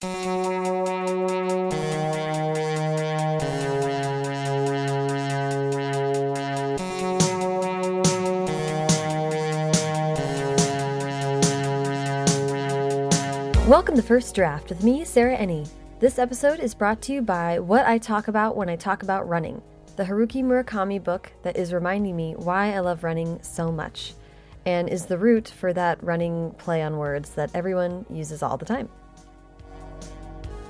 Welcome to First Draft with me, Sarah Enni. This episode is brought to you by What I Talk About When I Talk About Running, the Haruki Murakami book that is reminding me why I love running so much, and is the root for that running play on words that everyone uses all the time.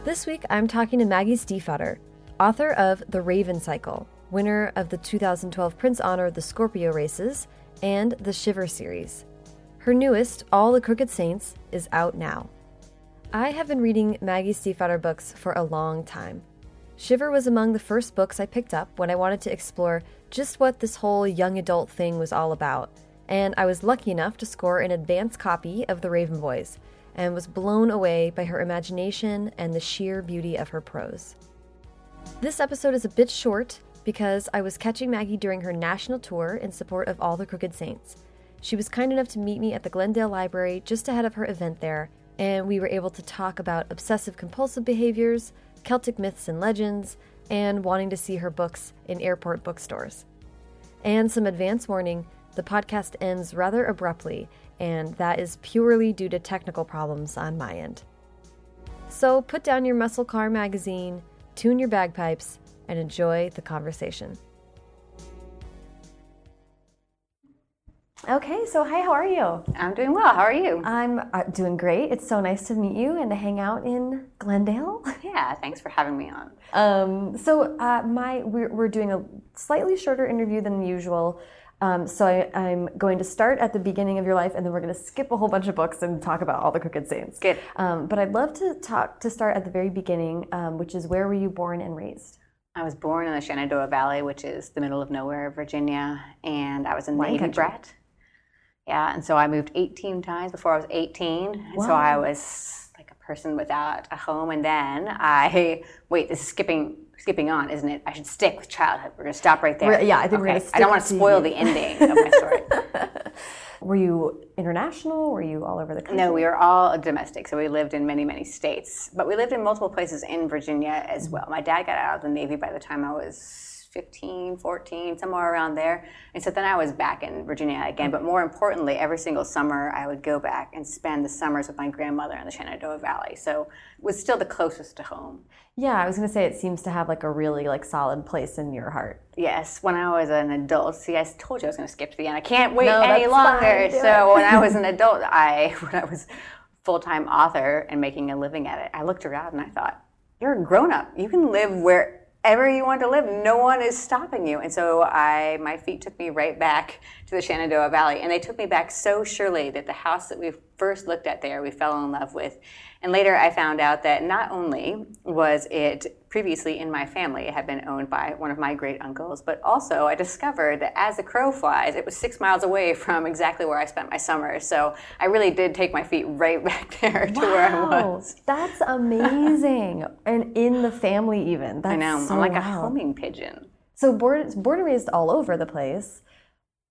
This week, I'm talking to Maggie Stiefvater, author of The Raven Cycle, winner of the 2012 Printz Honor The Scorpio Races, and the Shiver series. Her newest, All the Crooked Saints, is out now. I have been reading Maggie Stiefvater books for a long time. Shiver was among the first books I picked up when I wanted to explore just what this whole young adult thing was all about, and I was lucky enough to score an advance copy of The Raven Boys and was blown away by her imagination and the sheer beauty of her prose. This episode is a bit short because I was catching Maggie during her national tour in support of All the Crooked Saints. She was kind enough to meet me at the Glendale Library just ahead of her event there and we were able to talk about obsessive compulsive behaviors, Celtic myths and legends, and wanting to see her books in airport bookstores. And some advance warning the podcast ends rather abruptly, and that is purely due to technical problems on my end. So put down your muscle car magazine, tune your bagpipes, and enjoy the conversation. Okay, so hi, how are you? I'm doing well. How are you? I'm uh, doing great. It's so nice to meet you and to hang out in Glendale. Yeah, thanks for having me on. Um, so uh, my we're, we're doing a slightly shorter interview than usual. Um, so I, am going to start at the beginning of your life, and then we're going to skip a whole bunch of books and talk about all the Crooked Saints. Good. Um, but I'd love to talk to start at the very beginning, um, which is where were you born and raised? I was born in the Shenandoah Valley, which is the middle of nowhere, Virginia, and I was a Navy country. brat. Yeah, and so I moved 18 times before I was 18. And so I was like a person without a home. And then I, wait, this is skipping skipping on, isn't it? I should stick with childhood. We're going to stop right there. We're- yeah, I think we're gonna I don't want to to spoil the ending of my story. Were you international? Were you all over the country? No, we were all domestic, so we lived in many, many states. But we lived in multiple places in Virginia as mm-hmm. well. My dad got out of the Navy by the time I was 15, 14, somewhere around there. And so then I was back in Virginia again. But more importantly, every single summer I would go back and spend the summers with my grandmother in the Shenandoah Valley. So it was still the closest to home. Yeah, I was going to say it seems to have like a really like solid place in your heart. Yes, when I was an adult. See, I told you I was going to skip to the end. I can't wait No, any longer. So when I was an adult, I when I was full time author and making a living at it, I looked around and I thought, "You're a grown up. You can live wherever you want to live. No one is stopping you." And so I, my feet took me right back to the Shenandoah Valley, and they took me back so surely that the house that we first looked at there, we fell in love with. And later I found out that not only was it previously in my family, it had been owned by one of my great uncles, but also I discovered that as the crow flies, it was six miles away from exactly where I spent my summers. So I really did take my feet right back there to where I was. that's amazing, and in the family even. That's I know, so I'm like a homing pigeon. So born, born and raised all over the place,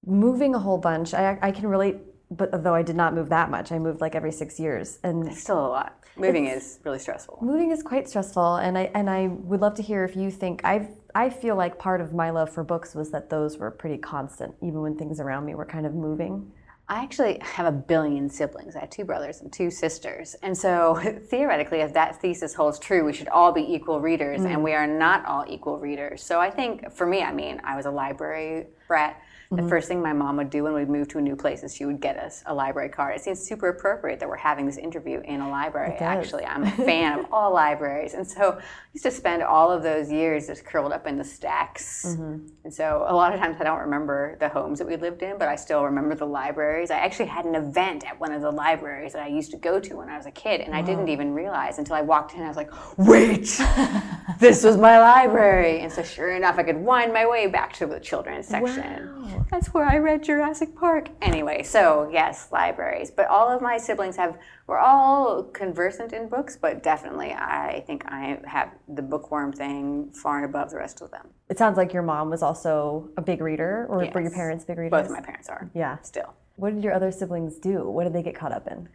moving a whole bunch. I, I can relate, but though I did not move that much, I moved like every six years, and It's still a lot. Moving is really stressful. moving is quite stressful. And I and I would love to hear if you think I've. I feel like part of my love for books was that those were pretty constant, even when things around me were kind of moving. I actually have a billion siblings. I have two brothers and two sisters. And so theoretically, if that thesis holds true, we should all be equal readers, and mm. we are not all equal readers. So I think for me, I mean, I was a library brat. The mm-hmm. first thing my mom would do when we moved to a new place is she would get us a library card. It seems super appropriate that we're having this interview in a library. Actually, I'm a fan of all libraries, and so I used to spend all of those years just curled up in the stacks. Mm-hmm. And so a lot of times I don't remember the homes that we lived in, but I still remember the libraries. I actually had an event at one of the libraries that I used to go to when I was a kid, and I didn't even realize until I walked in. I was like, "Wait, this was my library!" And so, sure enough, I could wind my way back to the children's section. Wow. That's where I read Jurassic Park. Anyway, so yes, libraries. But all of my siblings have, we're all conversant in books, but definitely I think I have the bookworm thing far and above the rest of them. It sounds like your mom was also a big reader, or were your parents big readers? Both of my parents are. Yeah. Still. What did your other siblings do? What did they get caught up in?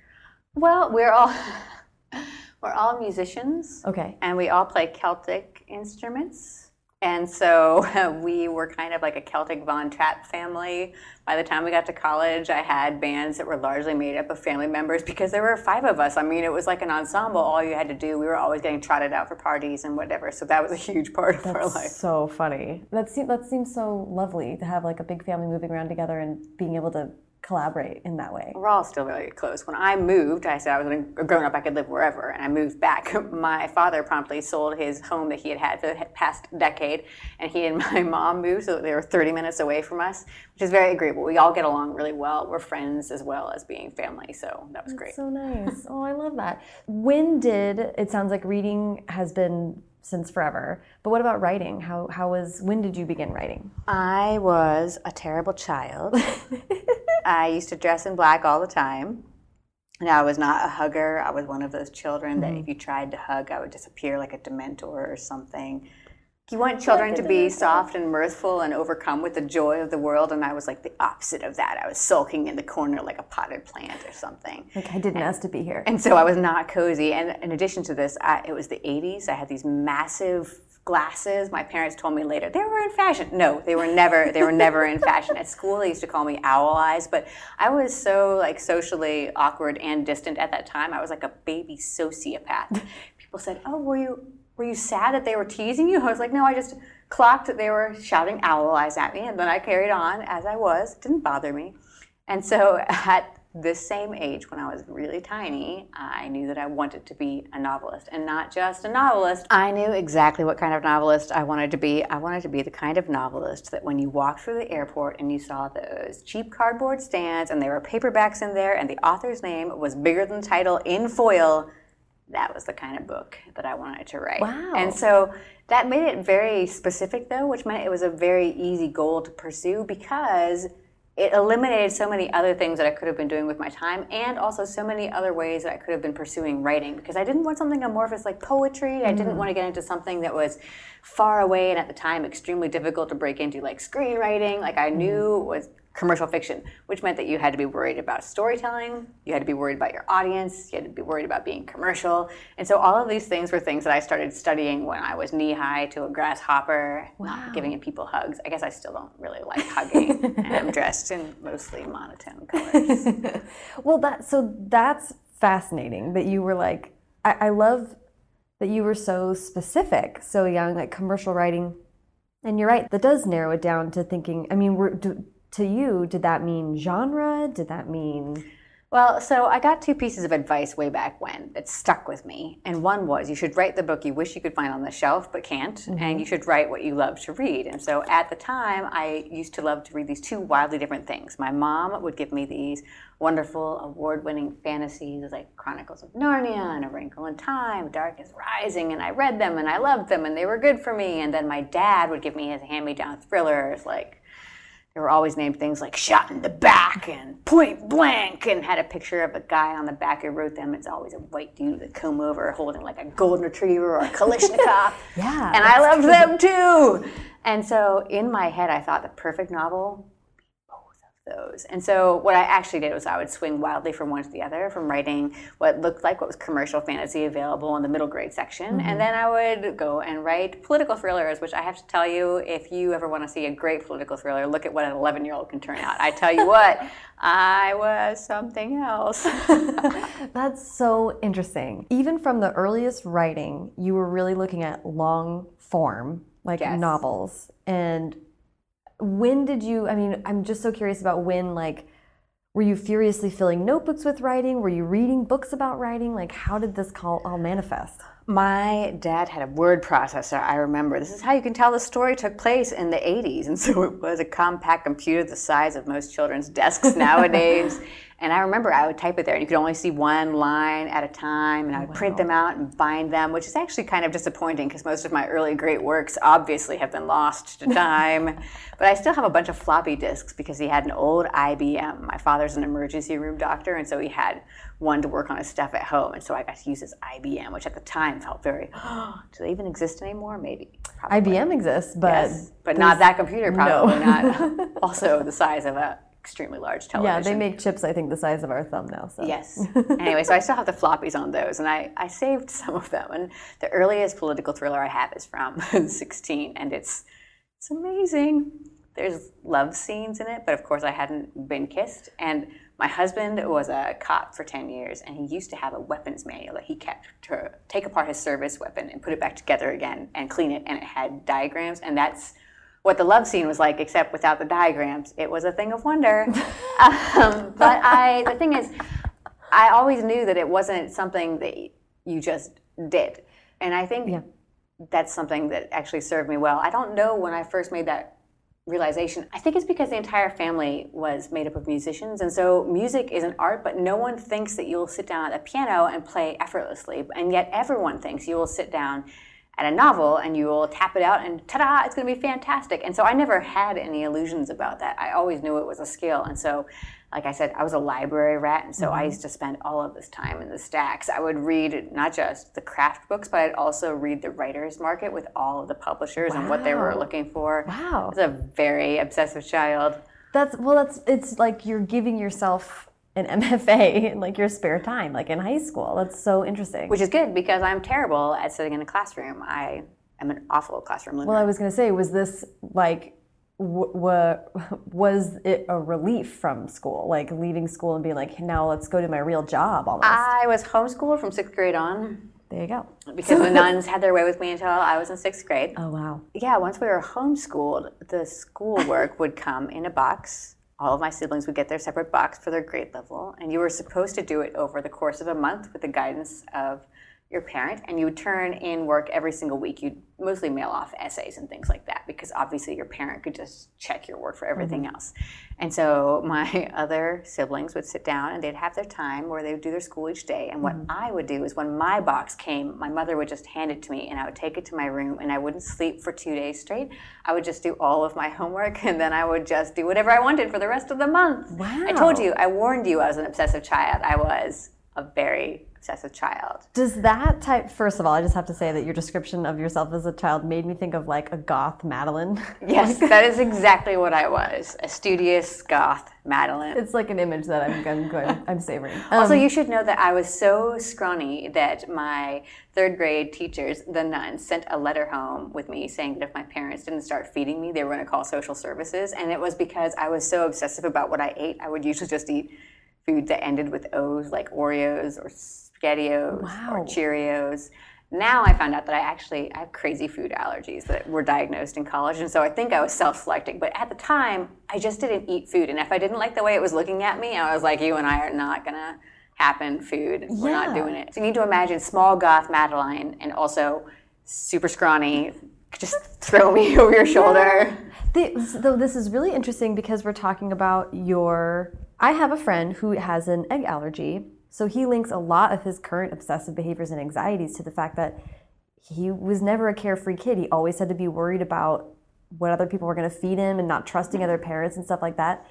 Well, we're all We're all musicians. Okay. And we all play Celtic instruments. And so we were kind of like a Celtic Von Trapp family. By the time we got to college, I had bands that were largely made up of family members because there were five of us. I mean, it was like an ensemble. All you had to do, we were always getting trotted out for parties and whatever. So that was a huge part of our life. So funny. That seems that seems so lovely to have like a big family moving around together and being able to collaborate in that way. We're all still very close. When I moved, I said I was a grown up, I could live wherever, and I moved back. My father promptly sold his home that he had had for the past decade, and he and my mom moved, so they were 30 minutes away from us, which is very agreeable. We all get along really well. We're friends as well as being family, so that was That's great. So nice. oh, I love that. When did it sounds like reading has been since forever, but what about writing? How how was when did you begin writing? I was a terrible child. I used to dress in black all the time. And I was not a hugger. I was one of those children that mm-hmm. if you tried to hug, I would disappear like a dementor or something. You want children to be soft and mirthful and overcome with the joy of the world, and I was like the opposite of that. I was sulking in the corner like a potted plant or something. Like I didn't ask to be here. And so I was not cozy. And in addition to this, I, it was the 80s. I had these massive glasses. My parents told me later they were in fashion. No, they were never. They were never in fashion. At school, they used to call me owl eyes. But I was so like socially awkward and distant at that time. I was like a baby sociopath. People said, "Oh, were you were you sad that they were teasing you?" I was like, "No, I just clocked that they were shouting owl eyes at me, and then I carried on as I was. It didn't bother me." And so at this same age, when I was really tiny, I knew that I wanted to be a novelist. And not just a novelist, I knew exactly what kind of novelist I wanted to be. I wanted to be the kind of novelist that when you walked through the airport and you saw those cheap cardboard stands and there were paperbacks in there and the author's name was bigger than the title in foil, that was the kind of book that I wanted to write. Wow. And so that made it very specific, though, which meant it was a very easy goal to pursue because it eliminated so many other things that I could have been doing with my time and also so many other ways that I could have been pursuing writing because I didn't want something amorphous like poetry. I didn't mm. want to get into something that was far away and at the time extremely difficult to break into like screenwriting. Like I mm-hmm. knew was commercial fiction, which meant that you had to be worried about storytelling, you had to be worried about your audience, you had to be worried about being commercial. And so all of these things were things that I started studying when I was knee high to a grasshopper, uh, not giving people hugs. I guess I still don't really like hugging. and I'm dressed in mostly monotone colors. Well, that so that's fascinating that you were like, I, I love that you were so specific, so young, like commercial writing. And you're right, that does narrow it down to thinking. I mean, were, do, to you, did that mean genre? Did that mean Well, so I got two pieces of advice way back when that stuck with me. And one was you should write the book you wish you could find on the shelf but can't, and you mm-hmm. should write what you love to read. And so at the time, I used to love to read these two wildly different things. My mom would give me these wonderful award winning fantasies like Chronicles of Narnia and A Wrinkle in Time, Dark is Rising, and I read them and I loved them and they were good for me. And then my dad would give me his hand me down thrillers like they were always named things like shot in the back and point blank and had a picture of a guy on the back who wrote them. It's always a white dude with a comb over holding like a golden retriever or a Kalashnikov. Yeah, And I loved them too. And so in my head, I thought the perfect novel would be both of those. And so what I actually did was I would swing wildly from one to the other, from writing what looked like what was commercial fantasy available in the middle grade section, and mm-hmm. then I would go and write political thrillers, which I have to tell you, if you ever want to see a great political thriller, look at what an 11 year old can turn out. I tell you what, I was something else. That's so interesting. Even from the earliest writing, you were really looking at long form, like Yes. novels. And when did you, I mean, I'm just so curious about when, like, were you furiously filling notebooks with writing? Were you reading books about writing? Like, how did this call all manifest? My dad had a word processor, I remember. This is how you can tell the story took place in the 80s. And so it was a compact computer the size of most children's desks nowadays. And I remember I would type it there, and you could only see one line at a time, and I oh, would print them out and bind them, which is actually kind of disappointing because most of my early great works obviously have been lost to time. but I still have a bunch of floppy disks because he had an old IBM. My father's an emergency room doctor, and so he had one to work on his stuff at home. And so I got to use his IBM, which at the time felt very, do they even exist anymore? Maybe. Probably. IBM exists, but Yes, but not that computer, probably not. also the size of a extremely large television. Yeah, they make chips, I think, the size of our thumb now. So. Yes. anyway, so I still have the floppies on those, and I, I saved some of them. And the earliest political thriller I have is from 16, and it's it's amazing. There's love scenes in it, but of course I hadn't been kissed. And my husband was a cop for 10 years, and he used to have a weapons manual that he kept to take apart his service weapon and put it back together again and clean it, and it had diagrams, and that's what the love scene was like, except without the diagrams. It was a thing of wonder. um, but I, the thing is, I always knew that it wasn't something that you just did, and I think Yeah. that's something that actually served me well. I don't know when I first made that realization. I think it's because the entire family was made up of musicians, and so music is an art, but no one thinks that you'll sit down at a piano and play effortlessly, and yet everyone thinks you will sit down at a novel and you will tap it out and ta-da it's going to be fantastic. And so i never had any illusions about that. I always knew it was a skill. And so like i said i was a library rat and so i mm-hmm. used to spend all of this time in the stacks. I would read not just the craft books but i'd also read the writers market with all of the publishers and what they were looking for. Wow. i was a very obsessive child. That's well. That's it's like you're giving yourself an MFA in like your spare time, like in high school. That's so interesting. which is good because i'm terrible at sitting in a classroom i am an awful classroom learner well, I was gonna say, was this like, w- w- was it a relief from school, like leaving school and being like, now let's go to my real job almost? i was homeschooled from sixth grade on there you go. because the nuns had their way with me until I was in sixth grade. Oh wow. Yeah, once we were homeschooled, the schoolwork would come in a box. All of my siblings would get their separate box for their grade level, and you were supposed to do it over the course of a month with the guidance of your parent. And you would turn in work every single week. You'd mostly mail off essays and things like that because obviously your parent could just check your work for everything mm-hmm. else. And so my other siblings would sit down and they'd have their time where they would do their school each day. And what mm-hmm. I would do is when my box came, my mother would just hand it to me and I would take it to my room and I wouldn't sleep for two days straight. I would just do all of my homework and then I would just do whatever I wanted for the rest of the month. Wow. I told you, I warned you I was an obsessive child. I was a very obsessive child. Does that type? First of all, I just have to say that your description of yourself as a child made me think of like a goth Madeline. Yes, that is exactly what I was a studious goth Madeline. it's like an image that I'm, I'm going. I'm savoring. Also, Um, you should know that I was so scrawny that my third grade teachers, the nuns, sent a letter home with me saying that if my parents didn't start feeding me, they were going to call social services. And it was because I was so obsessive about what I ate. I would usually just eat food that ended with O's, like Oreos or SpaghettiOs Wow. or Cheerios. Now I found out that I actually I have crazy food allergies that were diagnosed in college, and so I think I was self-selecting. But at the time, I just didn't eat food, and if I didn't like the way it was looking at me, I was like, "You and I are not gonna happen. Food, we're not doing it." So you need to imagine small goth Madeline, and also super scrawny. Just throw me over your shoulder. This, though this is really interesting because we're talking about your. I have a friend who has an egg allergy, so he links a lot of his current obsessive behaviors and anxieties to the fact that he was never a carefree kid. He always had to be worried about what other people were going to feed him and not trusting other parents and stuff like that.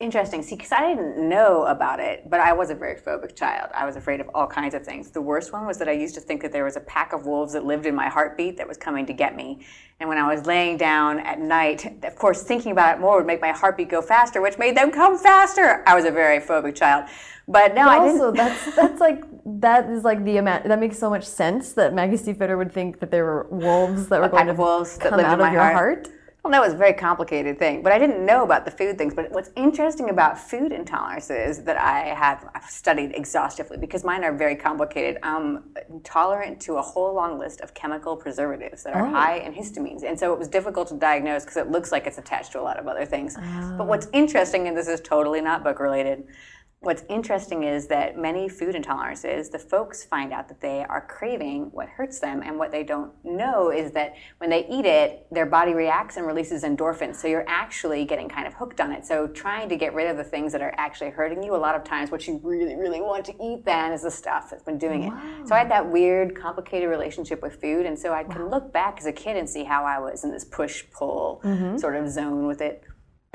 Interesting. See, because I didn't know about it, but I was a very phobic child. I was afraid of all kinds of things. The worst one was that I used to think that there was a pack of wolves that lived in my heartbeat that was coming to get me. And when I was laying down at night, of course, thinking about it more would make my heartbeat go faster, which made them come faster. I was a very phobic child. But no, I didn't. also, that's that's like that is like the amount that makes so much sense that Maggie Stiefvater would think that there were wolves that were going pack to of wolves that come lived in out of my your heart. Well, that was a very complicated thing, but I didn't know about the food things. But what's interesting about food intolerances that I have I've studied exhaustively because mine are very complicated. I'm tolerant to a whole long list of chemical preservatives that are Oh. high in histamines, and so it was difficult to diagnose because it looks like it's attached to a lot of other things. But Oh. what's interesting, and this is totally not book related. What's interesting is that many food intolerances, the folks find out that they are craving what hurts them, and what they don't know is that when they eat it, their body reacts and releases endorphins. So you're actually getting kind of hooked on it. So trying to get rid of the things that are actually hurting you, a lot of times what you really, really want to eat then is the stuff that's been doing it. So I had that weird, complicated relationship with food, and so I can look back as a kid and see how I was in this push-pull mm-hmm. sort of zone with it.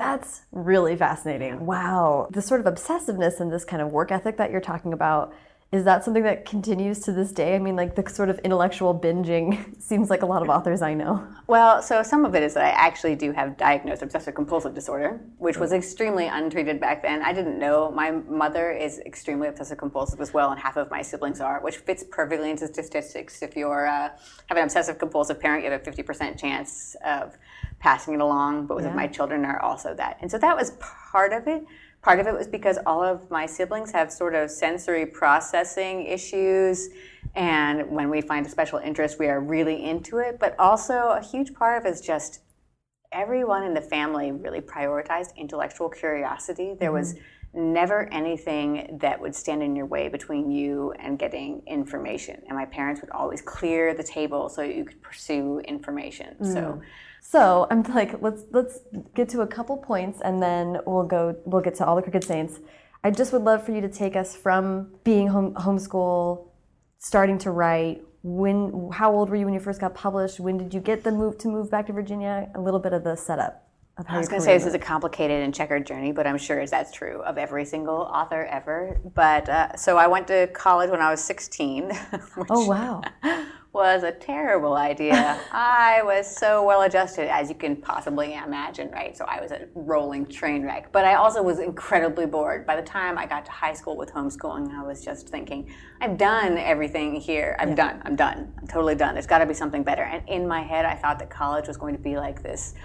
That's really fascinating. Wow. The sort of obsessiveness and this kind of work ethic that you're talking about is that something that continues to this day? I mean, like the sort of intellectual binging seems like a lot of authors I know. Well, so some of it is that I actually do have diagnosed obsessive compulsive disorder, which was extremely untreated back then. I didn't know. My mother is extremely obsessive compulsive as well, and half of my siblings are, which fits perfectly into statistics. If you uh, have an obsessive compulsive parent, you have a 50% chance of passing it along. Both yeah. of my children are also that. And so that was part of it. Part of it was because all of my siblings have sort of sensory processing issues. And when we find a special interest, we are really into it. But also, a huge part of it is just everyone in the family really prioritized intellectual curiosity. There was mm-hmm. never anything that would stand in your way between you and getting information. And my parents would always clear the table so you could pursue information. Mm. So so I'm like, let's let's get to a couple points, and then we'll go. We'll get to all the Crooked Saints. I just would love for you to take us from being home homeschool, starting to write. When, how old were you when you first got published? When did you get the move to move back to Virginia? A little bit of the setup. Of how I was going to say this is a complicated and checkered journey, but I'm sure that's true of every single author ever. But uh, so I went to college when I was 16. oh wow! was a terrible idea. I was so well adjusted as you can possibly imagine, right? So I was a rolling train wreck. But I also was incredibly bored. By the time I got to high school with homeschooling, I was just thinking, I've done everything here. I'm yeah. done. I'm done. I'm totally done. There's got to be something better. And in my head, I thought that college was going to be like this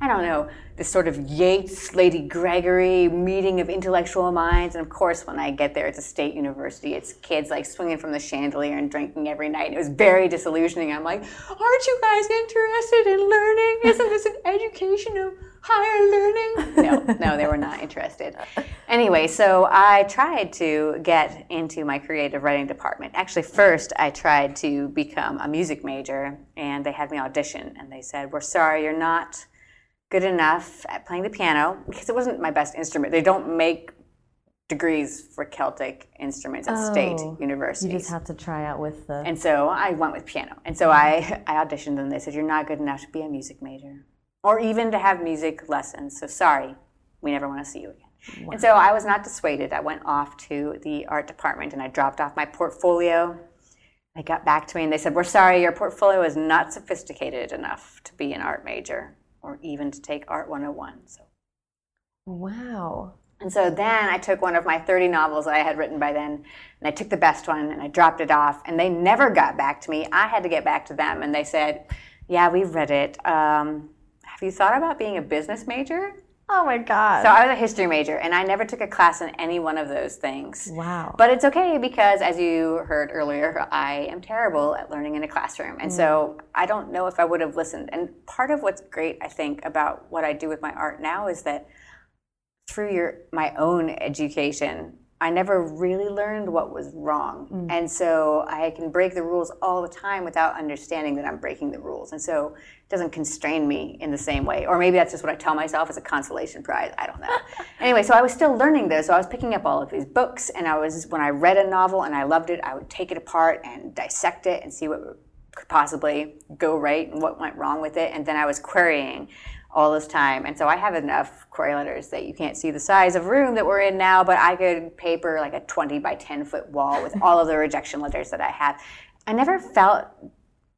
I don't know, this sort of Yeats, Lady Gregory meeting of intellectual minds. And of course, when I get there, it's a state university. It's kids like swinging from the chandelier and drinking every night. It was very disillusioning. I'm like, aren't you guys interested in learning? Isn't this an education of higher learning? No, no, they were not interested. Anyway, so I tried to get into my creative writing department. Actually, first, I tried to become a music major, and they had me audition, and they said, We're sorry, you're not good enough at playing the piano because it wasn't my best instrument. They don't make degrees for Celtic instruments at oh, state universities. You just have to try out with the. And so I went with piano. And so I, I auditioned and they said, You're not good enough to be a music major or even to have music lessons. So sorry, we never want to see you again. Wow. And so I was not dissuaded. I went off to the art department and I dropped off my portfolio. They got back to me and they said, We're sorry, your portfolio is not sophisticated enough to be an art major or even to take Art 101. So. Wow. And so then I took one of my 30 novels that I had written by then, and I took the best one and I dropped it off, and they never got back to me. I had to get back to them, and they said, Yeah, we've read it. Um, have you thought about being a business major? Oh my God. So I was a history major and I never took a class in any one of those things. Wow. But it's okay because, as you heard earlier, I am terrible at learning in a classroom. And mm. so I don't know if I would have listened. And part of what's great, I think, about what I do with my art now is that through your my own education, I never really learned what was wrong. Mm. And so I can break the rules all the time without understanding that I'm breaking the rules. And so it doesn't constrain me in the same way. Or maybe that's just what I tell myself as a consolation prize. I don't know. anyway, so I was still learning this. So I was picking up all of these books. And I was, when I read a novel and I loved it, I would take it apart and dissect it and see what could possibly go right and what went wrong with it. And then I was querying all this time. And so I have enough query letters that you can't see the size of room that we're in now, but I could paper like a 20 by 10 foot wall with all of the rejection letters that I have. I never felt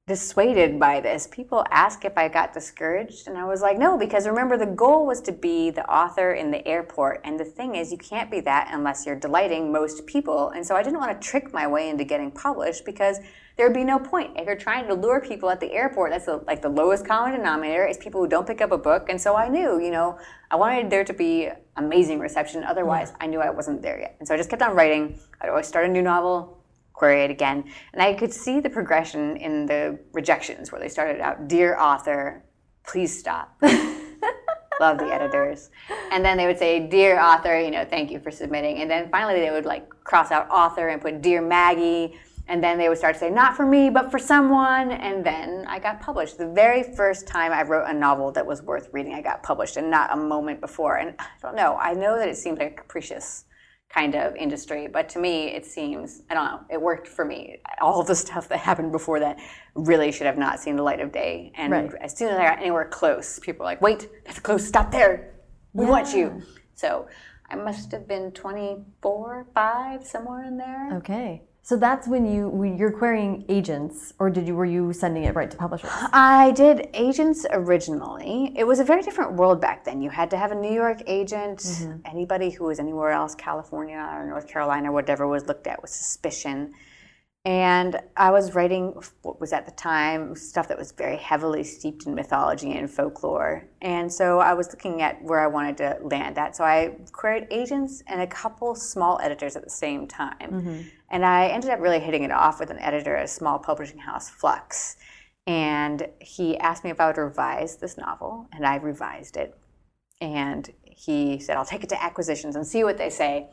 dissuaded by this. People ask if I got discouraged, and I was like, no, because remember, the goal was to be the author in the airport. And the thing is, you can't be that unless you're delighting most people. And so I didn't want to trick my way into getting published because there'd be no point. If you're trying to lure people at the airport, that's the, like the lowest common denominator is people who don't pick up a book. And so I knew, you know, I wanted there to be amazing reception. Otherwise, I knew I wasn't there yet. And so I just kept on writing. I'd always start a new novel, query it again. And I could see the progression in the rejections where they started out, Dear author, please stop. Love the editors. And then they would say, Dear author, you know, thank you for submitting. And then finally they would like cross out author and put Dear Maggie and then they would start to say, not for me, but for someone. And then I got published. The very first time I wrote a novel that was worth reading, I got published, and not a moment before. And I don't know, I know that it seems like a capricious kind of industry, but to me, it seems, I don't know, it worked for me. All the stuff that happened before that really should have not seen the light of day. And right. as soon as I got anywhere close, people were like, wait, that's close, stop there. We yeah. want you. So I must have been 24, 5, somewhere in there. Okay. So that's when you when you're querying agents, or did you were you sending it right to publishers? I did agents originally. It was a very different world back then. You had to have a New York agent. Mm-hmm. Anybody who was anywhere else, California or North Carolina, whatever, was looked at with suspicion. And I was writing what was at the time stuff that was very heavily steeped in mythology and folklore. And so I was looking at where I wanted to land at. So I queried agents and a couple small editors at the same time. Mm-hmm. And I ended up really hitting it off with an editor at a small publishing house, Flux. And he asked me if I would revise this novel, and I revised it. And he said, I'll take it to acquisitions and see what they say.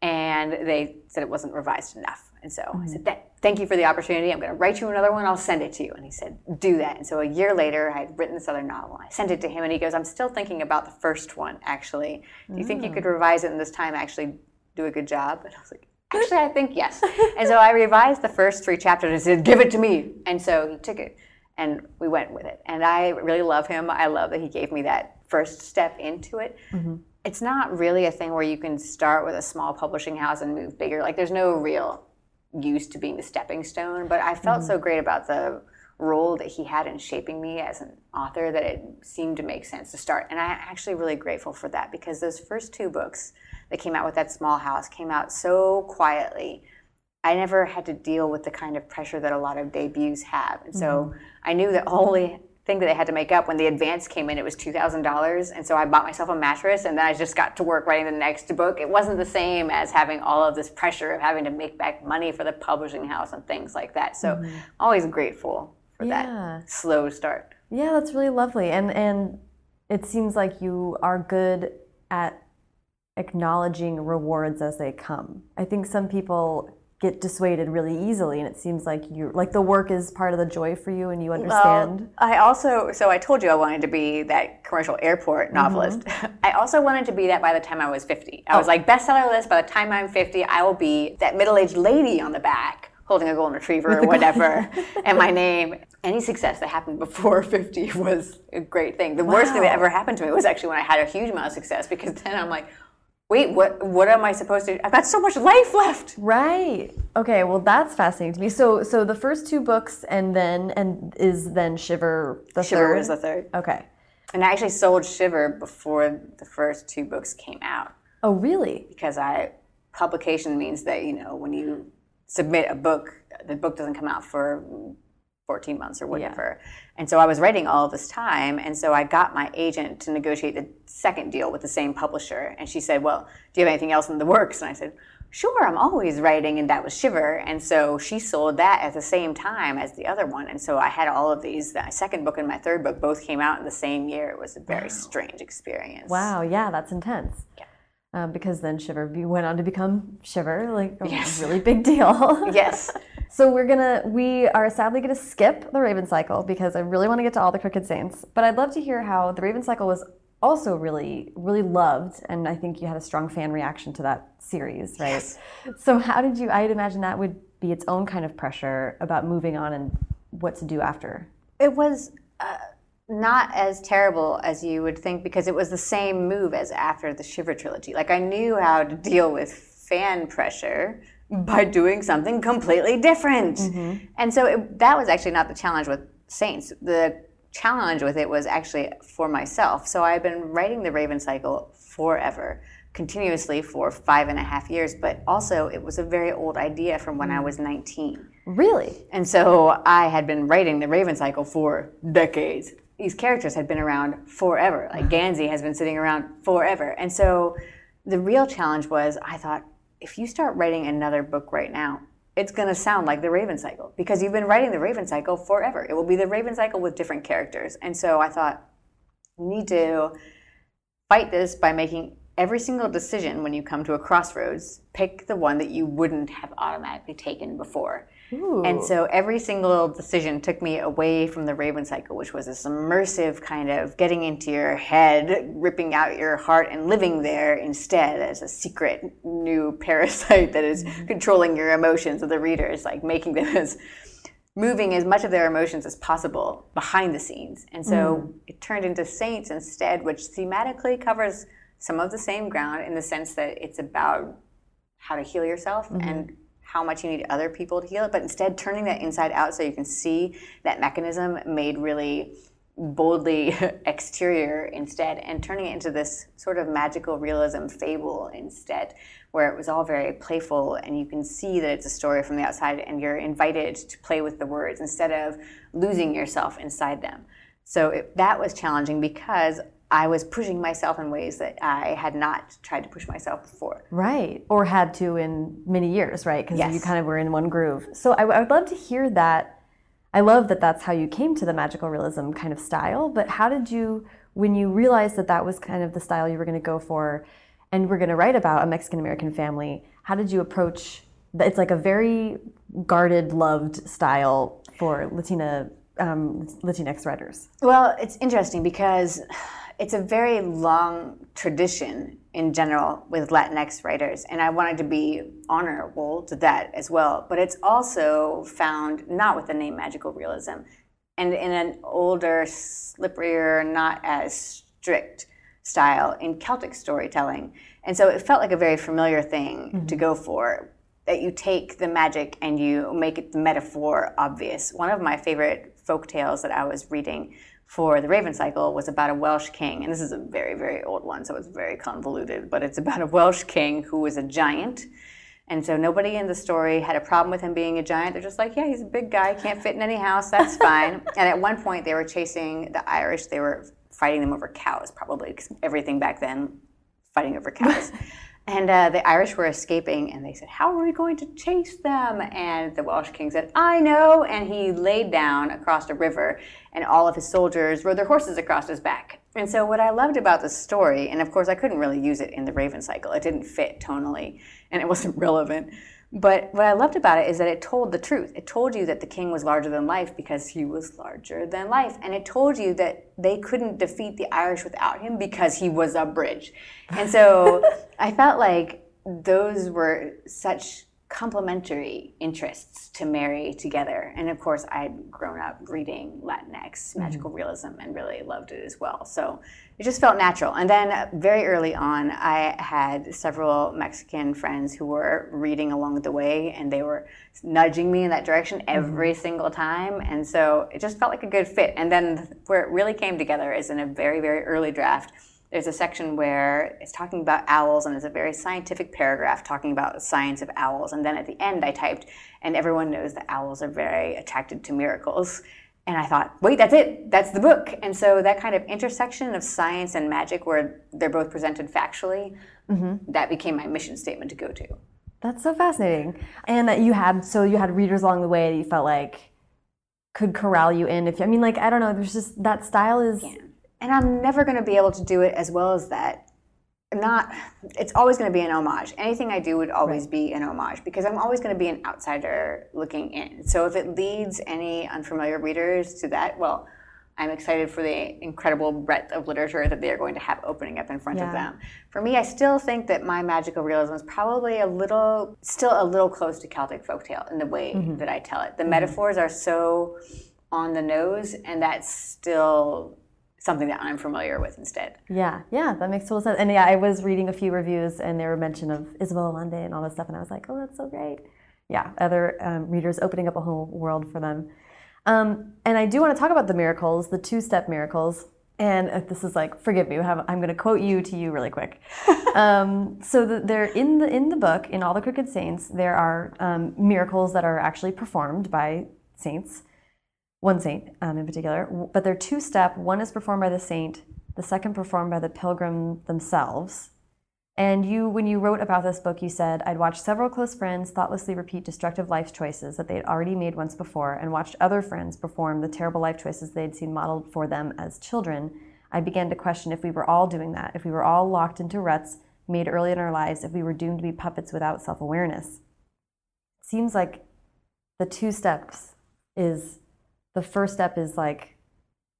And they said it wasn't revised enough. And so mm-hmm. I said, mm-hmm. Thank you for the opportunity. I'm going to write you another one. I'll send it to you. And he said, Do that. And so a year later, I had written this other novel. I sent it to him, and he goes, I'm still thinking about the first one, actually. Do you mm. think you could mm. revise it and this time actually do a good job? And I was like, Actually, I think yes. and so I revised the first three chapters and said, Give it to me. And so he took it and we went with it. And I really love him. I love that he gave me that first step into it. Mm-hmm it's not really a thing where you can start with a small publishing house and move bigger. Like there's no real use to being the stepping stone, but I felt mm-hmm. so great about the role that he had in shaping me as an author that it seemed to make sense to start. And I'm actually really grateful for that because those first two books that came out with that small house came out so quietly. I never had to deal with the kind of pressure that a lot of debuts have. And so mm-hmm. I knew that only thing that they had to make up when the advance came in it was $2000 and so i bought myself a mattress and then i just got to work writing the next book. It wasn't the same as having all of this pressure of having to make back money for the publishing house and things like that. So mm-hmm. always grateful for yeah. that slow start. Yeah that's really lovely. And and it seems like you are good at acknowledging rewards as they come. I think some people get dissuaded really easily and it seems like you like the work is part of the joy for you and you understand well, i also so i told you i wanted to be that commercial airport mm-hmm. novelist mm-hmm. i also wanted to be that by the time i was 50 i oh. was like bestseller list by the time i'm 50 i will be that middle-aged lady on the back holding a golden retriever or whatever and my name any success that happened before 50 was a great thing the wow. worst thing that ever happened to me was actually when i had a huge amount of success because then i'm like wait, what what am I supposed to I've got so much life left. Right. Okay, well that's fascinating to me. So so the first two books and then and is then Shiver the Shiver third? was the third. Okay. And I actually sold Shiver before the first two books came out. Oh really? Because I publication means that, you know, when you submit a book, the book doesn't come out for 14 months or whatever. Yeah. And so I was writing all this time. And so I got my agent to negotiate the second deal with the same publisher. And she said, Well, do you have anything else in the works? And I said, Sure, I'm always writing. And that was Shiver. And so she sold that at the same time as the other one. And so I had all of these. My second book and my third book both came out in the same year. It was a very wow. strange experience. Wow. Yeah, that's intense. Yeah. Um, because then Shiver went on to become Shiver, like a yes. really big deal. yes. So we're gonna we are sadly gonna skip the Raven Cycle because I really want to get to all the Crooked Saints. But I'd love to hear how the Raven Cycle was also really really loved, and I think you had a strong fan reaction to that series, right? Yes. So how did you? I'd imagine that would be its own kind of pressure about moving on and what to do after. It was. Uh, not as terrible as you would think because it was the same move as after the Shiver trilogy. Like I knew how to deal with fan pressure by doing something completely different. Mm-hmm. And so it, that was actually not the challenge with Saints. The challenge with it was actually for myself. So I've been writing the Raven Cycle forever, continuously for five and a half years, but also it was a very old idea from when I was 19. Really? And so I had been writing the Raven Cycle for decades. These characters had been around forever. Like mm-hmm. Gansey has been sitting around forever. And so the real challenge was I thought, if you start writing another book right now, it's going to sound like the Raven Cycle because you've been writing the Raven Cycle forever. It will be the Raven Cycle with different characters. And so I thought, you need to fight this by making every single decision when you come to a crossroads, pick the one that you wouldn't have automatically taken before. Ooh. And so every single decision took me away from the Raven cycle, which was this immersive kind of getting into your head, ripping out your heart, and living there instead as a secret new parasite that is mm-hmm. controlling your emotions of the readers, like making them as moving as much of their emotions as possible behind the scenes. And so mm. it turned into Saints instead, which thematically covers some of the same ground in the sense that it's about how to heal yourself mm-hmm. and how much you need other people to heal it, but instead turning that inside out so you can see that mechanism made really boldly exterior instead and turning it into this sort of magical realism fable instead where it was all very playful and you can see that it's a story from the outside and you're invited to play with the words instead of losing yourself inside them. So it, that was challenging because I was pushing myself in ways that I had not tried to push myself before. Right, or had to in many years, right? Because Yes. you kind of were in one groove. So I, I would love to hear that. I love that that's how you came to the magical realism kind of style. But how did you, when you realized that that was kind of the style you were going to go for, and we're going to write about a Mexican American family, how did you approach? It's like a very guarded, loved style for Latina um, Latinx writers. Well, it's interesting because it's a very long tradition in general with Latinx writers, and I wanted to be honorable to that as well. But it's also found not with the name magical realism, and in an older, slipperier, not as strict style in Celtic storytelling. And so it felt like a very familiar thing mm-hmm. to go for. That you take the magic and you make it the metaphor obvious. One of my favorite folk tales that I was reading for the Raven Cycle was about a Welsh king, and this is a very, very old one, so it's very convoluted, but it's about a Welsh king who was a giant. And so nobody in the story had a problem with him being a giant. They're just like, yeah, he's a big guy, can't fit in any house, that's fine. and at one point, they were chasing the Irish, they were fighting them over cows, probably, because everything back then, fighting over cows. And uh, the Irish were escaping, and they said, How are we going to chase them? And the Welsh king said, I know. And he laid down across a river, and all of his soldiers rode their horses across his back. And so, what I loved about the story, and of course, I couldn't really use it in the Raven cycle, it didn't fit tonally, and it wasn't relevant. But what I loved about it is that it told the truth. It told you that the king was larger than life because he was larger than life. And it told you that they couldn't defeat the Irish without him because he was a bridge. And so I felt like those were such complementary interests to marry together. And of course, I'd grown up reading Latinx, mm-hmm. magical realism, and really loved it as well. So it just felt natural. And then very early on, I had several Mexican friends who were reading along the way, and they were nudging me in that direction every mm-hmm. single time. And so it just felt like a good fit. And then where it really came together is in a very, very early draft there's a section where it's talking about owls and it's a very scientific paragraph talking about the science of owls. And then at the end i typed and everyone knows that owls are very attracted to miracles. And i thought wait that's it. That's the book. And so that kind of intersection of science and magic where they're both presented factually mm-hmm. that became my mission statement to go to. That's so fascinating. And that you had so you had readers along the way that you felt like could corral you in. If I mean, like I don't know, there's just that style is and I'm never going to be able to do it as well as that. Not, it's always going to be an homage. Anything I do would always be an homage because I'm always going to be an outsider looking in. So if it leads any unfamiliar readers to that, well, I'm excited for the incredible breadth of literature that they are going to have opening up in front Yeah. of them. For me, I still think that my magical realism is probably a little, still a little close to Celtic folktale in the way mm-hmm. that I tell it. The mm-hmm. metaphors are so on the nose, and that's still something that I'm familiar with instead. yeah, yeah, that makes total sense. And yeah, I was reading a few reviews and there were mention of Isabel Allende and all this stuff, and I was like, oh, that's so great. Yeah, other um, readers opening up a whole world for them. Um, and I do want to talk about the miracles, the two-step miracles. And uh, this is like, forgive me, have- I'm going to quote you to you really quick. um, so the, they're in the in the book, in all the Crooked Saints, there are um, miracles that are actually performed by saints, one saint um, in particular. But they're two-step. One is performed by the saint. The second performed by the pilgrim themselves. And you, when you wrote about this book, you said, I'd watched several close friends thoughtlessly repeat destructive life choices that they had already made once before, and watched other friends perform the terrible life choices they'd seen modeled for them as children. I began to question if we were all doing that, if we were all locked into ruts made early in our lives, if we were doomed to be puppets without self awareness. Seems like the two steps is the first step is like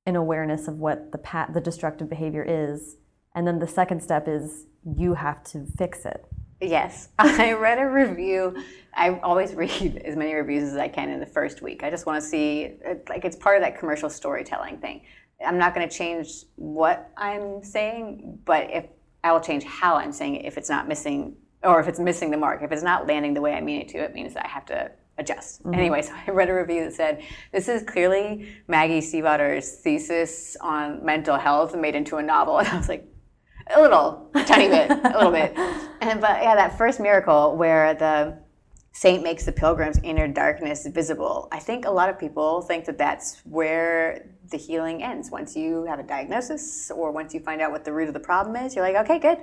an awareness of what the pat the destructive behavior is and then the second step is you have to fix it Yes, I read a review. I always read as many reviews as I can in the first week. I just want to see, like, it's part of that commercial storytelling thing. I'm not going to change what I'm saying, but if I will change how I'm saying it if it's not missing or if it's missing the mark, if it's not landing the way I mean it to, it means that I have to adjust. Mm-hmm. Anyway, so I read a review that said, this is clearly Maggie Stiefvater's thesis on mental health made into a novel. And I was like, a little, a tiny bit, a little bit. And, but yeah, that first miracle where the saint makes the pilgrim's inner darkness visible. I think a lot of people think that that's where the healing ends. Once you have a diagnosis or once you find out what the root of the problem is, you're like, okay, good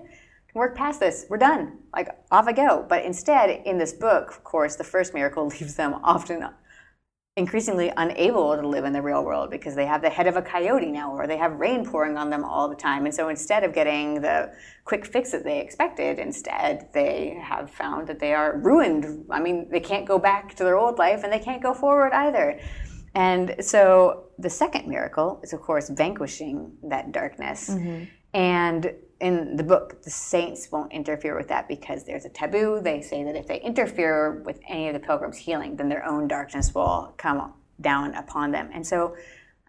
work past this. We're done. Like, off I go. But instead, in this book, of course, the first miracle leaves them often increasingly unable to live in the real world because they have the head of a coyote now or they have rain pouring on them all the time. And so instead of getting the quick fix that they expected, instead they have found that they are ruined. I mean, they can't go back to their old life and they can't go forward either. And so the second miracle is, of course, vanquishing that darkness. Mm-hmm. And in the book, the saints won't interfere with that because there's a taboo. They say that if they interfere with any of the pilgrims' healing, then their own darkness will come down upon them. And so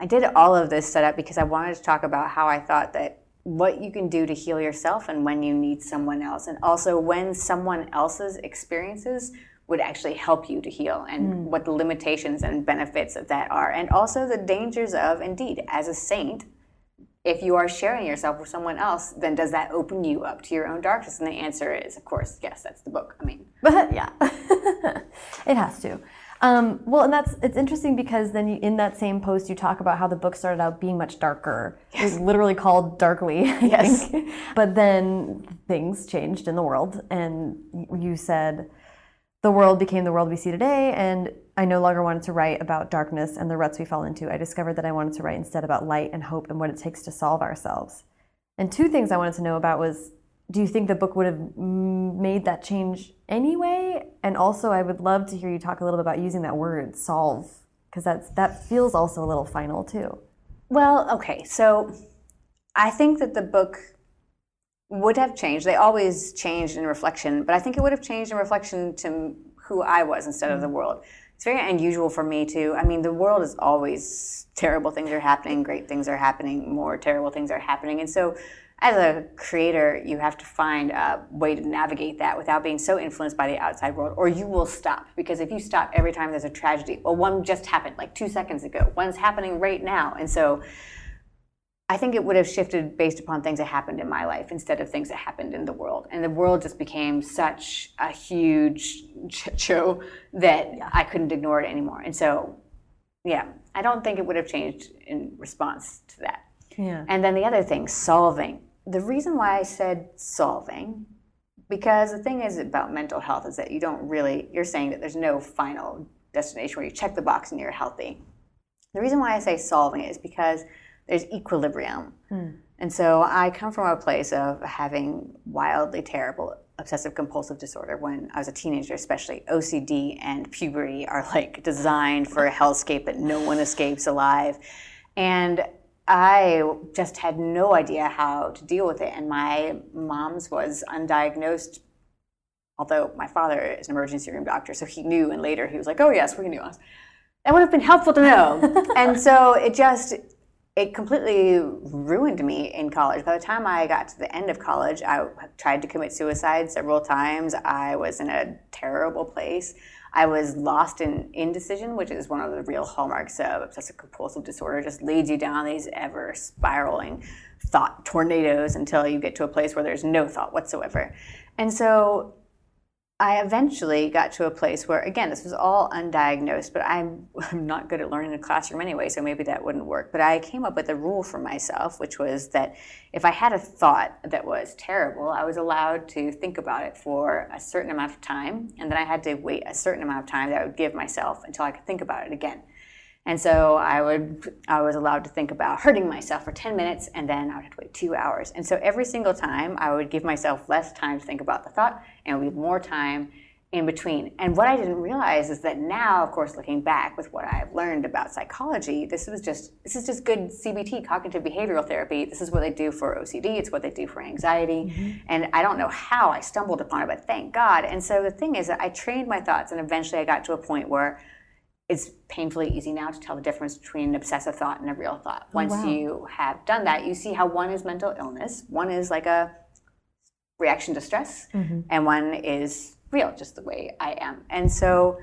I did all of this setup because I wanted to talk about how I thought that what you can do to heal yourself and when you need someone else, and also when someone else's experiences would actually help you to heal and mm. what the limitations and benefits of that are, and also the dangers of, indeed, as a saint if you are sharing yourself with someone else, then does that open you up to your own darkness? And the answer is, of course, yes. That's the book. I mean, but yeah, it has to. Um, well, and that's it's interesting because then you, in that same post you talk about how the book started out being much darker. Yes. It was literally called Darkly. I yes. Think. But then things changed in the world, and you said the world became the world we see today, and I no longer wanted to write about darkness and the ruts we fall into. I discovered that I wanted to write instead about light and hope and what it takes to solve ourselves. And two things I wanted to know about was do you think the book would have made that change anyway? And also, I would love to hear you talk a little bit about using that word solve because that's that feels also a little final too. Well, okay, so I think that the book would have changed. They always changed in reflection, but I think it would have changed in reflection to who I was instead mm-hmm. of the mm. world. It's very unusual for me to. I mean, the world is always terrible things are happening, great things are happening, more terrible things are happening, and so. As a creator, you have to find a way to navigate that without being so influenced by the outside world, or you will stop. Because if you stop every time there's a tragedy, well, one just happened like two seconds ago, one's happening right now. And so I think it would have shifted based upon things that happened in my life instead of things that happened in the world. And the world just became such a huge show that yeah. I couldn't ignore it anymore. And so, yeah, I don't think it would have changed in response to that. Yeah. And then the other thing, solving. The reason why I said solving, because the thing is about mental health is that you don't really, you're saying that there's no final destination where you check the box and you're healthy. The reason why I say solving is because there's equilibrium. Mm. And so I come from a place of having wildly terrible obsessive compulsive disorder when I was a teenager, especially. OCD and puberty are like designed for a hellscape that no one escapes alive. And I just had no idea how to deal with it. And my mom's was undiagnosed, although my father is an emergency room doctor, so he knew. And later he was like, oh, yes, we knew us. That would have been helpful to know. and so it just, it completely ruined me in college. By the time I got to the end of college, I tried to commit suicide several times. I was in a terrible place. I was lost in indecision, which is one of the real hallmarks of obsessive compulsive disorder. It just leads you down these ever spiraling thought tornadoes until you get to a place where there's no thought whatsoever. And so I eventually got to a place where, again, this was all undiagnosed, but I'm, I'm not good at learning in a classroom anyway, so maybe that wouldn't work. But I came up with a rule for myself, which was that if I had a thought that was terrible, I was allowed to think about it for a certain amount of time, and then I had to wait a certain amount of time that I would give myself until I could think about it again. And so I would I was allowed to think about hurting myself for 10 minutes and then I would have to wait 2 hours. And so every single time I would give myself less time to think about the thought and we have more time in between. And what I didn't realize is that now, of course, looking back with what I've learned about psychology, this was just this is just good CBT, cognitive behavioral therapy. This is what they do for OCD. It's what they do for anxiety. Mm-hmm. And I don't know how I stumbled upon it, but thank God. And so the thing is that I trained my thoughts, and eventually I got to a point where it's painfully easy now to tell the difference between an obsessive thought and a real thought. Oh, Once oh, wow. you have done that, you see how one is mental illness, one is like a reaction to stress, mm-hmm. and one is real, just the way I am. And so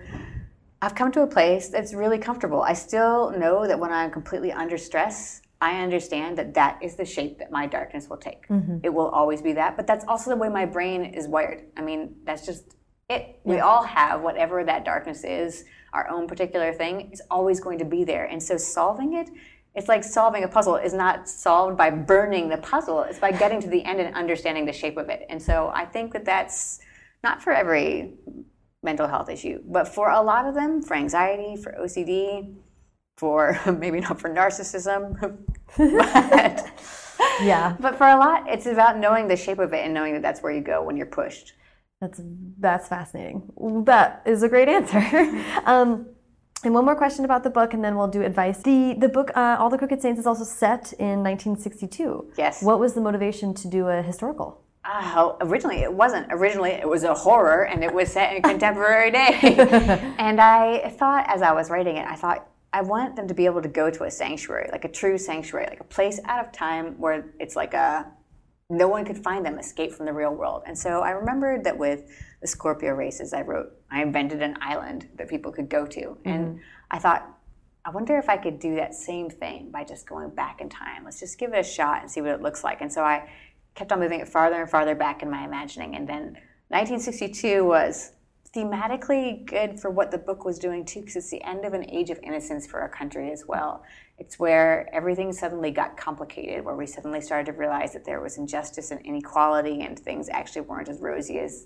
I've come to a place that's really comfortable. I still know that when I'm completely under stress, I understand that that is the shape that my darkness will take. Mm-hmm. It will always be that, but that's also the way my brain is wired. I mean, that's just it. We all have whatever that darkness is, our own particular thing is always going to be there. And so solving it, it's like solving a puzzle is not solved by burning the puzzle, it's by getting to the end and understanding the shape of it. And so I think that that's not for every mental health issue, but for a lot of them, for anxiety, for OCD, for maybe not for narcissism, but, Yeah, but for a lot, it's about knowing the shape of it and knowing that that's where you go when you're pushed. that's that's fascinating. That is a great answer. um, and one more question about the book, and then we'll do advice. The the book, uh, All the Crooked Saints, is also set in 1962. Yes. What was the motivation to do a historical? Oh, originally it wasn't. Originally it was a horror and it was set in contemporary day. and I thought, as I was writing it, I thought, I want them to be able to go to a sanctuary, like a true sanctuary, like a place out of time where it's like a no one could find them, escape from the real world. And so I remembered that with the Scorpio races, I wrote, I invented an island that people could go to. Mm-hmm. And I thought, I wonder if I could do that same thing by just going back in time. Let's just give it a shot and see what it looks like. And so I kept on moving it farther and farther back in my imagining. And then 1962 was Mm-hmm. thematically good for what the book was doing too, because it's the end of an age of innocence for our country as well. It's where everything suddenly got complicated, where we suddenly started to realize that there was injustice and inequality, and things actually weren't as rosy as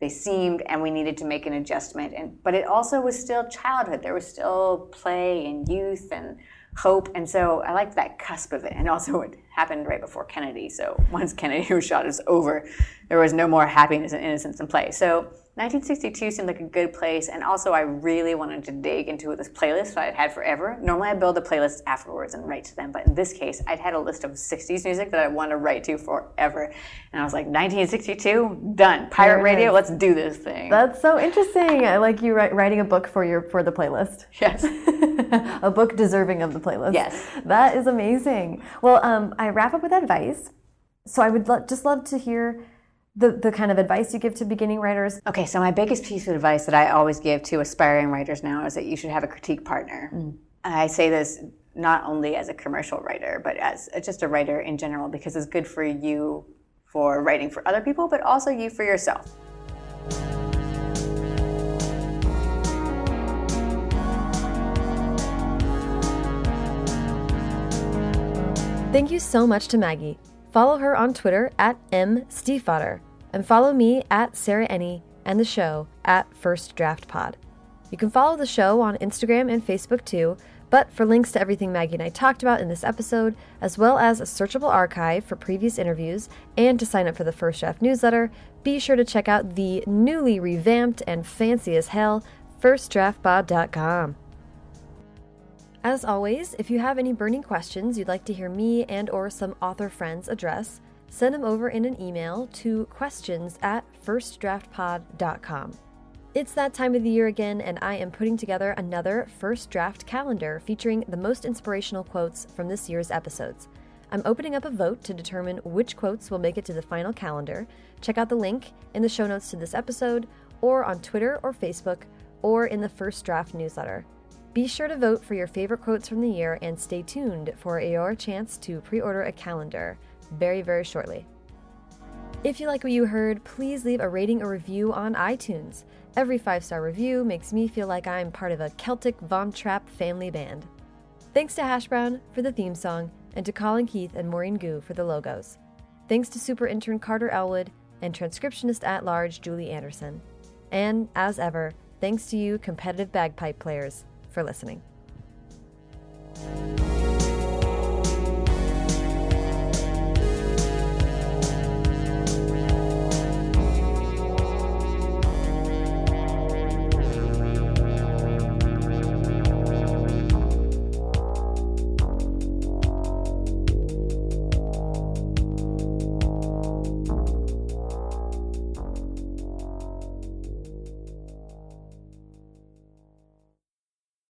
they seemed, and we needed to make an adjustment. And but it also was still childhood. There was still play and youth and hope, and so I liked that cusp of it. And also, it happened right before Kennedy. So once Kennedy was shot, it was over. There was no more happiness and innocence in play. So 1962 seemed like a good place, and also I really wanted to dig into this playlist that I'd had forever. Normally, I build a playlist afterwards and write to them, but in this case, I'd had a list of 60s music that I wanted to write to forever. And I was like, 1962, done. Pirate radio, let's do this thing. That's so interesting. I like you writing a book for your for the playlist. yes. a book deserving of the playlist. Yes. That is amazing. Well, um, I wrap up with advice. So I would lo- just love to hear the, the kind of advice you give to beginning writers. Okay, so my biggest piece of advice that I always give to aspiring writers now is that you should have a critique partner. Mm. I say this not only as a commercial writer, but as just a writer in general, because it's good for you for writing for other people, but also you for yourself. Thank you so much to Maggie. Follow her on Twitter at mstiefvater and follow me at Sarah Enni and the show at First Draft Pod. You can follow the show on Instagram and Facebook too, but for links to everything Maggie and I talked about in this episode, as well as a searchable archive for previous interviews, and to sign up for the First Draft newsletter, be sure to check out the newly revamped and fancy as hell firstdraftpod.com. As always, if you have any burning questions you'd like to hear me and or some author friends address, send them over in an email to questions at firstdraftpod.com. It's that time of the year again, and I am putting together another first draft calendar featuring the most inspirational quotes from this year's episodes. I'm opening up a vote to determine which quotes will make it to the final calendar. Check out the link in the show notes to this episode, or on Twitter or Facebook, or in the first draft newsletter. Be sure to vote for your favorite quotes from the year and stay tuned for your chance to pre order a calendar very, very shortly. If you like what you heard, please leave a rating or review on iTunes. Every five star review makes me feel like I'm part of a Celtic Von Trapp family band. Thanks to Hash Brown for the theme song, and to Colin Keith and Maureen Gu for the logos. Thanks to super intern Carter Elwood and transcriptionist at large Julie Anderson. And, as ever, thanks to you, competitive bagpipe players, for listening.